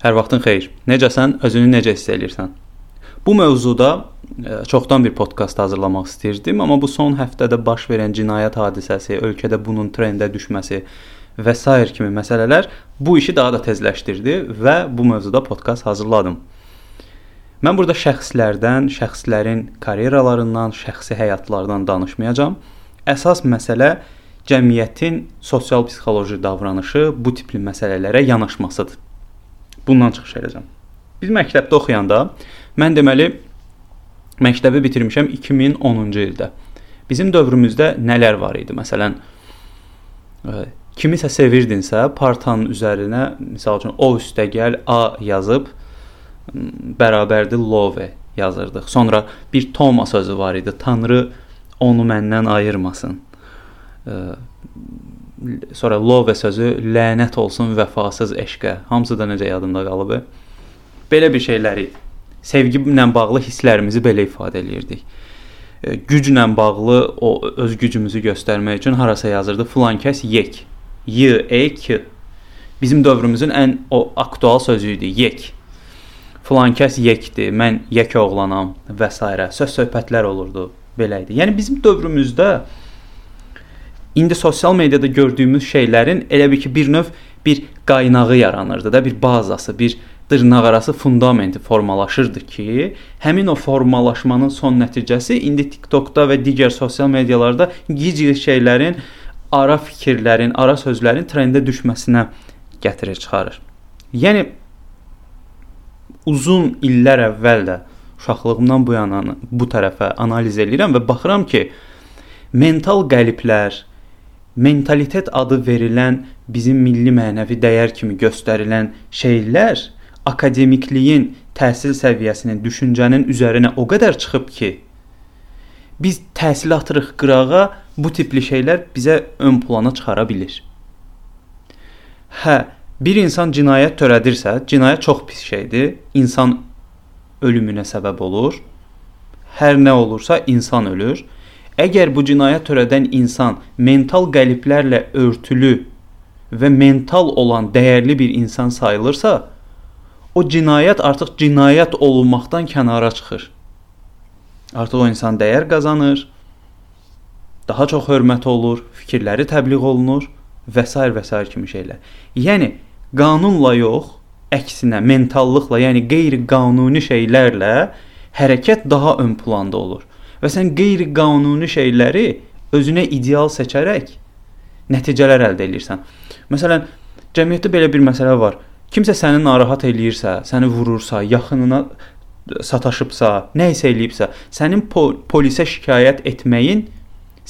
Hər vaxtın xeyir. Necəsən? Özünü necə hiss edirsən? Bu mövzuda ə, çoxdan bir podkast hazırlamaq istirdim, amma bu son həftədə baş verən cinayət hadisəsi, ölkədə bunun trendə düşməsi və s. kimi məsələlər bu işi daha da tezləşdirdi və bu mövzuda podkast hazırladım. Mən burada şəxslərdən, şəxslərin karyeralarından, şəxsi həyatlarından danışmayacağam. Əsas məsələ cəmiyyətin sosial-psixoloji davranışı bu tipli məsələlərə yanaşmasıdır. Bundan çıxış edəcəm. Biz məktəbdə oxuyanda mən deməli məktəbi bitirmişəm 2010-cu ildə. Bizim dövrümüzdə nələr var idi? Məsələn, e, kimisə sevirdinsə, partanın üzərinə, məsəl üçün o üstə gəl A yazıb bərabərdir love yazırdıq. Sonra bir Toma sözü var idi. Tanrı onu məndən ayırmasın. Sonra love sözü lənət olsun vəfasız eşqə. Hamısı da necə yadımda qalıb. Belə bir şeyləri sevgi ilə bağlı hisslərimizi belə ifadə eləyirdik. E, güclə bağlı o öz gücümüzü göstərmək üçün harasa yazırdı filan kəs yek. Y E K. Bizim dövrümüzün ən o aktual sözü idi yek. Filan kəs yekdir, mən yek oğlanam və s. söz söhbətlər olurdu. Belə idi. Yəni bizim dövrümüzdə indi sosial mediada gördüyümüz şeylərin elə bir ki, bir növ bir qaynağı yaranırdı da, bir bazası, bir dırnaqarası fundamenti formalaşırdı ki, həmin o formalaşmanın son nəticəsi indi TikTokda və digər sosial medialarda gic şeylərin, ara fikirlərin, ara sözlərin trendə düşməsinə gətirir, çıxarır. Yəni uzun illər əvvəl də uşaqlığımdan bu yana bu tərəfə analiz edirəm və baxıram ki, mental qəliblər, mentalitet adı verilən bizim milli mənəvi dəyər kimi göstərilən şeylər akademikliyin, təhsil səviyyəsinin, düşüncənin üzərinə o qədər çıxıb ki, biz təhsil atırıq qırağa, bu tipli şeylər bizə ön plana çıxara bilir. Hə, bir insan cinayət törədirsə, cinayət çox pis şeydir. İnsan ölümünə səbəb olur. Hər nə olursa insan ölür. Əgər bu cinayət törədən insan mental qəliblərlə örtülü və mental olan dəyərli bir insan sayılırsa, o cinayət artıq cinayət olunmaqdan kənara çıxır. Artıq o insan dəyər qazanır, daha çox hörmət olur, fikirləri təbliğ olunur və s. və s. kimi şeylər. Yəni qanunla yox, əksinə mentallıqla, yəni qeyri-qanuni şeylərlə hərəkət daha ön planda olur və sən qeyri-qanuni şeyləri özünə ideal seçərək nəticələr əldə edirsən. Məsələn, cəmiyyətdə belə bir məsələ var. Kimsə səni narahat eləyirsə, səni vurursa, yaxınına sataşıbsa, nə isə eləyibsə, sənin po polisə şikayət etməyin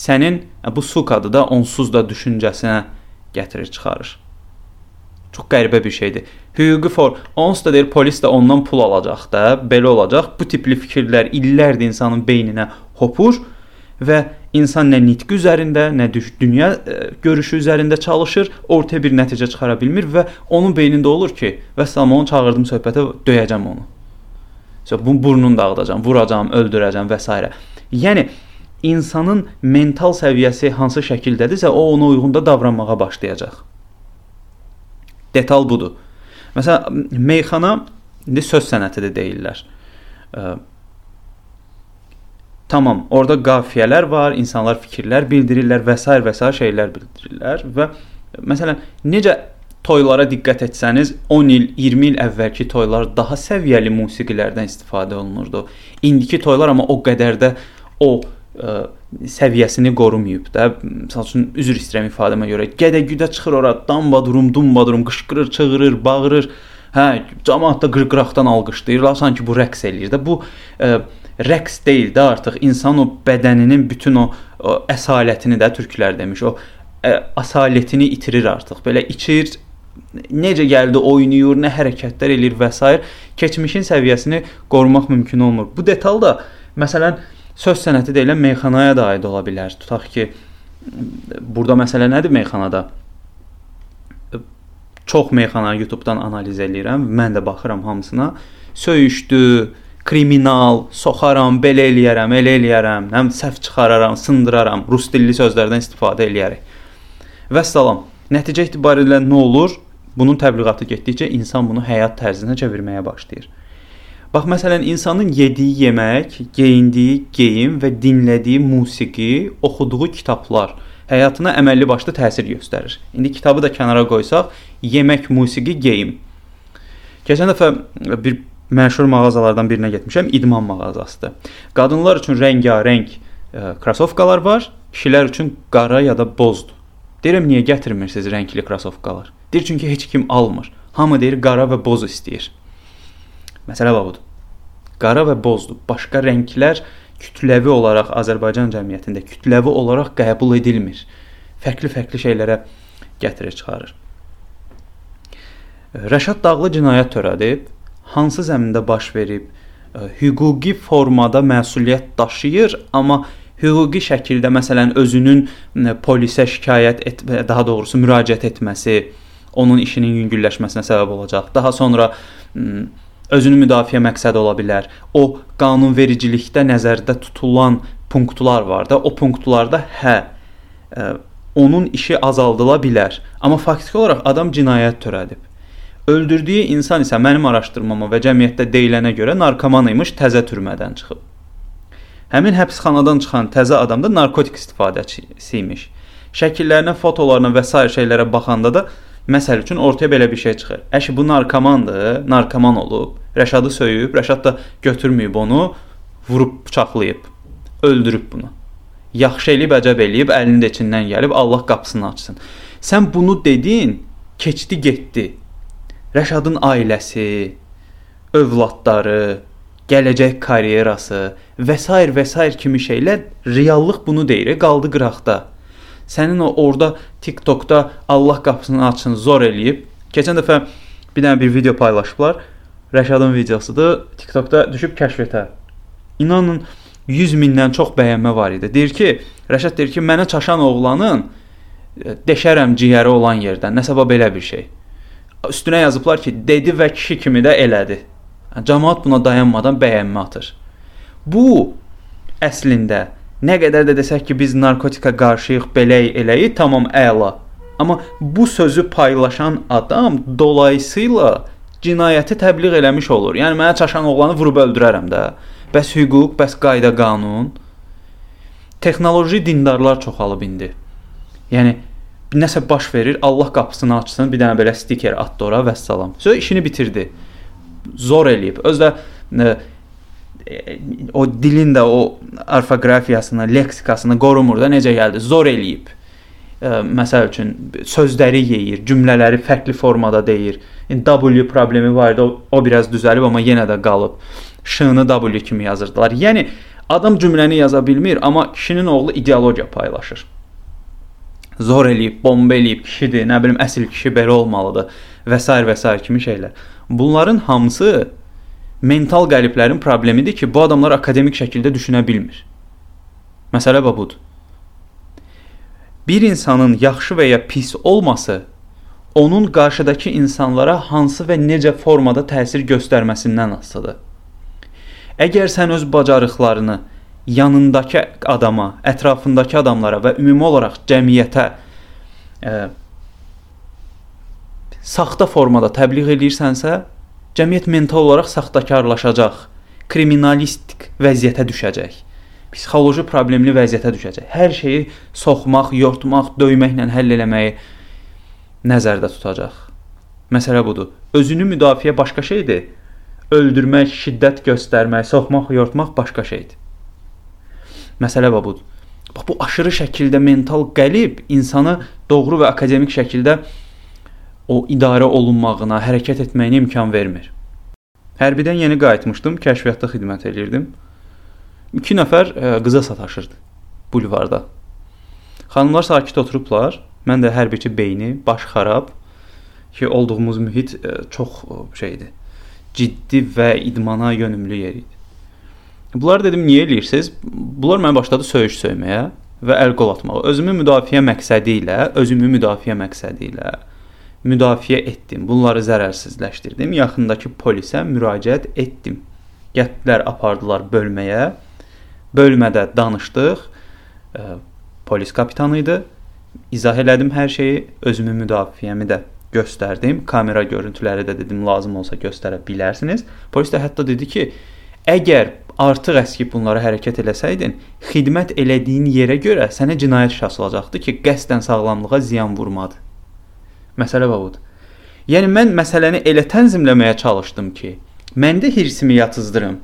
sənin bu sukadı da onsuz da düşüncəsinə gətirir, çıxarır. Çox qəribə bir şeydir. Hüquqi for onsuz da deyir polis də ondan pul alacaq da, belə olacaq. Bu tipli fikirlər illərdir insanın beyninə hopur və insan nə nitq üzərində, nə dünya e, görüşü üzərində çalışır, ortaya bir nəticə çıxara bilmir və onun beynində olur ki, vəssalam onu çağırdım söhbətə, döyəcəm onu. So, bu burnunu dağıdacam, vuracam, öldürəcəm və s. Yəni insanın mental səviyyəsi hansı şəkildədirsə, o ona uyğun da davranmağa başlayacaq. Detal budur. Məsələn, meyxana indi söz sənəti də deyirlər. Ə, tamam, orada qafiyələr var, insanlar fikirlər bildirirlər və s. və s. şeylər bildirirlər və məsələn, necə toylara diqqət etsəniz, 10 il, 20 il əvvəlki toylar daha səviyyəli musiqilərdən istifadə olunurdu. İndiki toylar amma o qədər də o ə, səviyyəsini qorumayıb da. Məsəl üçün üzr istəyirəm ifadəmə görə. Gədə-güdə çıxır ora, dambadurum, dumbadurum, qışqırır, çığırır, bağırır. Hə, cəmaət də qırqıraqdan alqışlayırlar, sanki bu rəqs eləyir də. Bu ə, rəqs deyil də artıq insan o bədəninin bütün o, o əsalətini də türklər demiş, o ə, asalətini itirir artıq. Belə içir, necə gəldi oynayır, nə hərəkətlər eləyir və s. keçmişin səviyyəsini qorumaq mümkün olmur. Bu detal da məsələn söz sənəti deyilən meyxanaya da aid ola bilər. Tutaq ki, burada məsələ nədir meyxanada? Çox meyxana YouTube-dan analiz eləyirəm, mən də baxıram hamısına. Söyüşdü, kriminal, soxaram, belə eləyərəm, elə eləyərəm, həm səhv çıxararam, sındıraram, rus dilli sözlərdən istifadə eləyərək. Və salam. Nəticə itibarilə nə olur? Bunun təbliğatı getdikcə insan bunu həyat tərzinə çevirməyə başlayır. Bax məsələn insanın yediyi yemək, geyindiyi geyim və dinlədiyi musiqi, oxuduğu kitablar həyatına əməlli başlı təsir göstərir. İndi kitabı da kənara qoysaq, yemək, musiqi, geyim. Keçən dəfə bir məşhur mağazalardan birinə getmişəm, idman mağazasıdır. Qadınlar üçün rəngarəng e, krasovkalar var, kişilər üçün qara ya da bozdur. Deyirəm niyə gətirmirsiniz rəngli krasovkalar? Deyir çünki heç kim almır. Hamı deyir qara və boz istəyir. Məsələ budur. Qara və bozdur. Başqa rənglər kütləvi olaraq Azərbaycan cəmiyyətində kütləvi olaraq qəbul edilmir. Fərqli-fərqli şeylərə gətirir çıxarır. Rəşad Dağlı cinayət törədib, hansı zəmində baş verib, hüquqi formada məsuliyyət daşıyır, amma hüquqi şəkildə məsələn özünün polisə şikayət et daha doğrusu müraciət etməsi onun işinin yüngülləşməsinə səbəb olacaq. Daha sonra özünü müdafiə məqsədi ola bilər. O qanunvericilikdə nəzərdə tutulan punktlar var da, o punktlarda hə ə, onun işi azaldıla bilər. Amma faktiki olaraq adam cinayət törədib. Öldürdüyü insan isə mənim araşdırmama və cəmiyyətdə deyilənə görə narkoman imiş, təzə türmədən çıxıb. Həmin həbsxanadan çıxan təzə adam da narkotik istifadəçisi imiş. Şəkillərinə, fotolarına və sair şeylərə baxanda da Məsəl üçün ortaya belə bir şey çıxır. Əşi bu narkomandır, narkoman olub, Rəşadı söyüb, Rəşad da götürməyib onu, vurub bıçaqlayıb, öldürüb bunu. Yaxşı eləyib, əcəb eləyib, əlinin də içindən gəlib Allah qapısını açsın. Sən bunu dedin, keçdi, getdi. Rəşadın ailəsi, övladları, gələcək karyerası və s. və s. kimi şeylər reallıq bunu deyir, qaldı qıraqda sənin o orada TikTokda Allah qapısını açın zor eləyib. Keçən dəfə bir dənə bir video paylaşıblar. Rəşadın videosudur. TikTokda düşüb kəşfətə. İnanın 100 mindən çox bəyənmə var idi. Deyir ki, Rəşad deyir ki, mənə çaşan oğlanın e, deşərəm ciyəri olan yerdən. Nəsə belə bir şey. Üstünə yazıblar ki, dedi və kişi kimi də elədi. Cəmaət buna dayanmadan bəyənmə atır. Bu əslində Nə qədər də desək ki, biz narkotika qarşıyıq, beləyik, eləyik, tamam əla. Amma bu sözü paylaşan adam dolayısıyla cinayəti təbliğ eləmiş olur. Yəni mənə çaşan oğlanı vurub öldürərəm də. Bəs hüquq, bəs qayda, qanun. Texnoloji dindarlar çoxalıb indi. Yəni nəsə baş verir, Allah qapısını açsın, bir dənə belə stiker atdı ora və salam. Sonra işini bitirdi. Zor eləyib. Özdə o dilin də o orfoqrafiyasını, leksikasını qorumur da necə gəldi? Zor eləyib. Ə, məsəl üçün sözləri yeyir, cümlələri fərqli formada deyir. W problemi var idi, o, o biraz düzəlib amma yenə də qalıb. Ş-nı W kimi yazırdılar. Yəni adam cümləni yaza bilmir, amma kişinin oğlu ideologiya paylaşır. Zor eləyib, bomba eləyib kişidir, nə bilim əsl kişi belə olmalıdır və s. və s. kimi şeylər. Bunların hamısı mental qəliblərin problemidir ki, bu adamlar akademik şəkildə düşünə bilmir. Məsələ budur. Bir insanın yaxşı və ya pis olması onun qarşıdakı insanlara hansı və necə formada təsir göstərməsindən asılıdır. Əgər sən öz bacarıqlarını yanındakı adama, ətrafındakı adamlara və ümumi olaraq cəmiyyətə ə, e, saxta formada təbliğ edirsənsə, Cəmiyyət mental olaraq saxtakarlaşacaq, kriminalistik vəziyyətə düşəcək. Psixoloji problemli vəziyyətə düşəcək. Hər şeyi soxmaq, yortmaq, döyməklə həll eləməyi nəzərdə tutacaq. Məsələ budur. Özünü müdafiə başqa şeydir. Öldürmək, şiddət göstərmək, soxmaq, yortmaq başqa şeydir. Məsələ budur. Bax bu aşırı şəkildə mental qəlib insanı doğru və akademik şəkildə o idarə olunmağına, hərəkət etməyinə imkan vermir. Hərbidən yeni qayıtmışdım, kəşfiyyatda xidmət eləyirdim. 2 nəfər ə, e, qıza sataşırdı bulvarda. Xanımlar sakit oturublar. Mən də hərbiçi beyni, baş xarab ki, olduğumuz mühit ə, e, çox ə, şeydir. Ciddi və idmana yönümlü yer idi. Bunlar dedim, niyə eləyirsiniz? Bunlar mənə başladı söyüş söyməyə və əl qol atmağa. Özümü müdafiə məqsədi ilə, özümü müdafiə məqsədi ilə müdafiə etdim. Bunları zərərsizləşdirdim. Yaxındakı polisə müraciət etdim. Gətirdilər, apardılar bölməyə. Bölmədə danışdıq. E, polis kapitanı idi. İzah elədim hər şeyi, özümü müdafiəmi də göstərdim. Kamera görüntüləri də dedim lazım olsa göstərə bilərsiniz. Polis də hətta dedi ki, əgər artıq əskib bunlara hərəkət eləsəydin, xidmət elədiyin yerə görə sənə cinayət işi açılacaqdı ki, qəsdən sağlamlığa ziyan vurmadı. Məsələ budur. Yəni mən məsələni elə tənzimləməyə çalışdım ki, məndə hirsimi yatızdırım.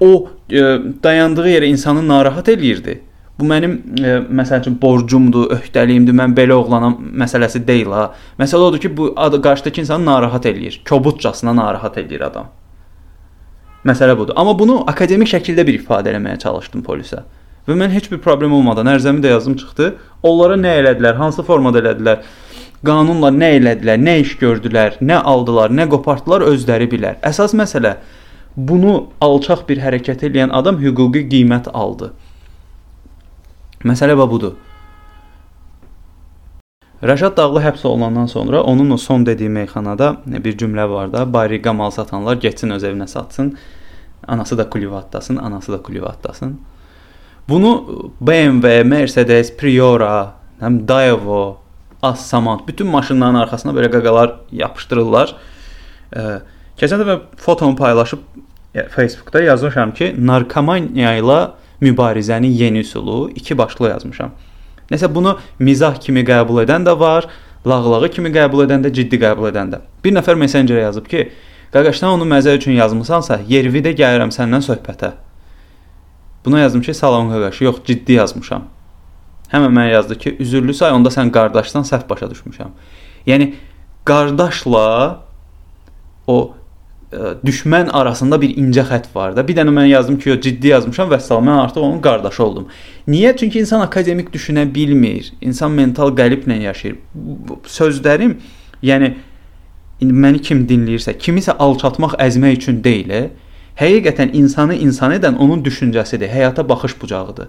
O e, dayandığı yerə insanı narahat eləyirdi. Bu mənim e, məsəl üçün borcumdur, öhdəliyimdir. Mən belə oğlanam məsələsi deyil ha. Məsələ odur ki, bu adı qarşıdakı insanı narahat eləyir. Kobudcasına narahat eləyir adam. Məsələ budur. Amma bunu akademik şəkildə bir ifadə eləməyə çalışdım polisə. Və mən heç bir problem olmadan ərzəmi də yazdım çıxdı. Onlara nə elədilər, hansı formada elədilər? Qanunla nə elədilər, nə iş gördülər, nə aldılar, nə qopartdılar özləri bilər. Əsas məsələ bunu alçaq bir hərəkət edən adam hüquqi qiymət aldı. Məsələ budur. Rəşad Dağlı həbs olunandan sonra onun o son dediyi meyxanada bir cümlə var da, bariqa mal satanlar getsin öz evinə satsın. Anası da kulüvatdasın, anası da kulüvatdasın. Bunu BMW, Mercedes, Priora, həm Daewoo, Assamant bütün maşınların arxasına belə qaqalar yapışdırırlar. Keçən dəfə fotomu paylaşıb Facebookda yazmışam ki, narkomaniya ilə mübarizənin yeni üsulu iki başlı yazmışam. Nəsə bunu mizah kimi qəbul edən də var, lağlağı kimi qəbul edən də, ciddi qəbul edən də. Bir nəfər messengerə yazıb ki, qaqaşdan onu məzə üçün yazmısansa, yervidə gəlirəm səndən söhbətə. Buna yazdım ki, salam qaqaş, yox, ciddi yazmışam. Həmən mənə yazdı ki, üzürlü say, onda sən qardaşdan səhv başa düşmüşəm. Yəni qardaşla o düşmən arasında bir incə xətt var da. Bir dənə mən yazdım ki, yo ciddi yazmışam və səlam mən artıq onun qardaşı oldum. Niyə? Çünki insan akademik düşünə bilmir. İnsan mental qəliblə yaşayır. Sözlərim, yəni indi məni kim dinləyirsə, kimisə alçatmaq, əzmək üçün deyil. Həqiqətən insanı insan edən onun düşüncəsidir, həyata baxış bucağıdır.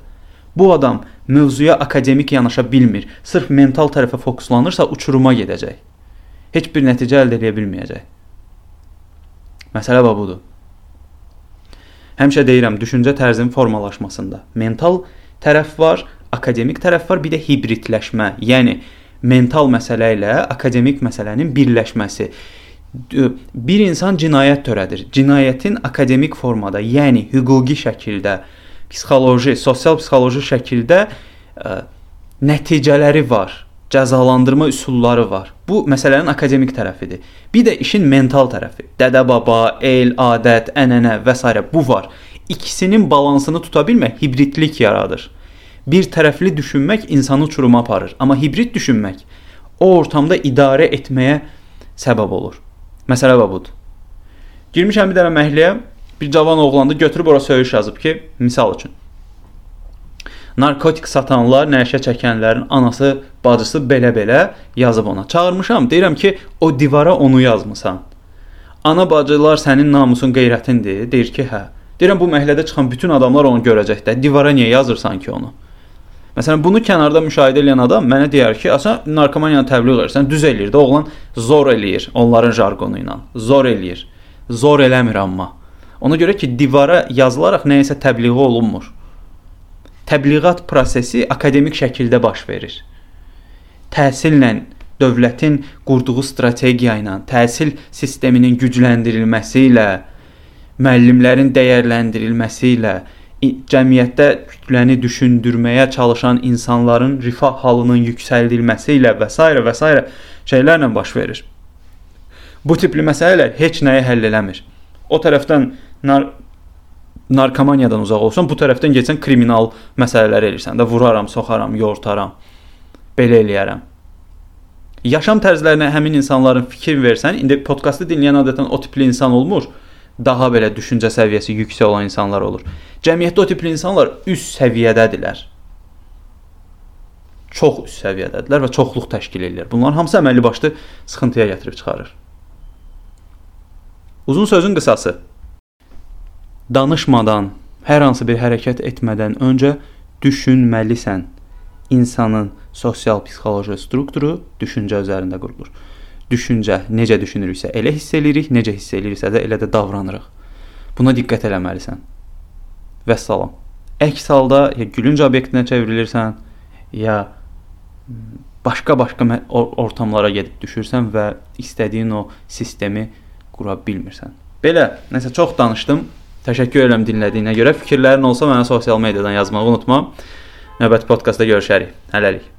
Bu adam mövzuya akademik yanaşa bilmir. Sırf mental tərəfə fokuslanırsa uçuruma gedəcək. Heç bir nəticə əldə edə bilməyəcək. Məsələ budur. Həmişə deyirəm, düşüncə tərzinin formalaşmasında mental tərəf var, akademik tərəf var, bir də hibridləşmə, yəni mental məsələ ilə akademik məsələnin birləşməsi. Bir insan cinayət törədir. Cinayətin akademik formada, yəni hüquqi şəkildə, psixoloji, sosial psixoloji şəkildə ə, nəticələri var cəzalandırma üsulları var. Bu məsələnin akademik tərəfidir. Bir də işin mental tərəfi. Dədə-baba, el, adət, ənənə və s. bu var. İkisinin balansını tuta bilmək hibridlik yaradır. Bir tərəfli düşünmək insanı uçuruma aparır, amma hibrid düşünmək o ortamda idarə etməyə səbəb olur. Məsələ budur. Girmişəm bir dənə məhəlləyə, bir cavan oğlandı, götürüb ora söyüş yazıb ki, misal üçün narkotik satanlar, nəşə çəkənlərin anası, bacısı belə-belə yazıb ona. Çağırmışam, deyirəm ki, o divara onu yazmısan. Ana bacılar sənin namusun, qeyrətindir. Deyir ki, hə. Deyirəm bu məhəllədə çıxan bütün adamlar onu görəcək də. Divara niyə yazırsan ki onu? Məsələn, bunu kənarda müşahidə edən adam mənə deyər ki, "Asa narkomaniyanı təbliğ edirsən, düz eləyir də, oğlan zor eləyir onların jargonu ilə. Zor eləyir. Zor eləmir amma. Ona görə ki, divara yazılaraq nəyisə təbliğ olunmur təbliğat prosesi akademik şəkildə baş verir. Təhsillə dövlətin qurduğu strategiya ilə, təhsil sisteminin gücləndirilməsi ilə, müəllimlərin dəyərləndirilməsi ilə, cəmiyyətdə kütləni düşündürməyə çalışan insanların rifah halının yüksəldilməsi ilə və s. və s. şeylərlə baş verir. Bu tipli məsələlər heç nəyi həll eləmir. O tərəfdən nar narkomaniyadan uzaq olsan, bu tərəfdən keçən kriminal məsələlər elirsən də vuraram, soxaram, yortaram. Belə eləyərəm. Yaşam tərzlərinə həmin insanların fikir versən, indi podkastı dinləyən adətən o tipli insan olmur. Daha belə düşüncə səviyyəsi yüksək olan insanlar olur. Cəmiyyətdə o tipli insanlar üst səviyyədədirlər. Çox üst səviyyədədirlər və çoxluq təşkil edirlər. Bunların hamısı əməlli başlı sıxıntıya gətirib çıxarır. Uzun sözün qısası danışmadan, hər hansı bir hərəkət etmədən öncə düşünməlisən. İnsanın sosial psixoloji strukturu düşüncə üzərində qurulur. Düşüncə necə düşünürüksə elə hiss eləyirik, necə hiss eləyirsə də elə də davranırıq. Buna diqqət eləməlisən. Vəssalam. Əks halda ya gülünc obyektinə çevrilirsən, ya başqa-başqa ortamlara gedib düşürsən və istədiyin o sistemi qura bilmirsən. Belə, nəsə çox danışdım. Təşəkkür edirəm dinlədiyinə görə. Fikirlərin olsa mənə sosial mediadan yazmağı unutma. Növbəti podkastda görüşərik. Hələlik.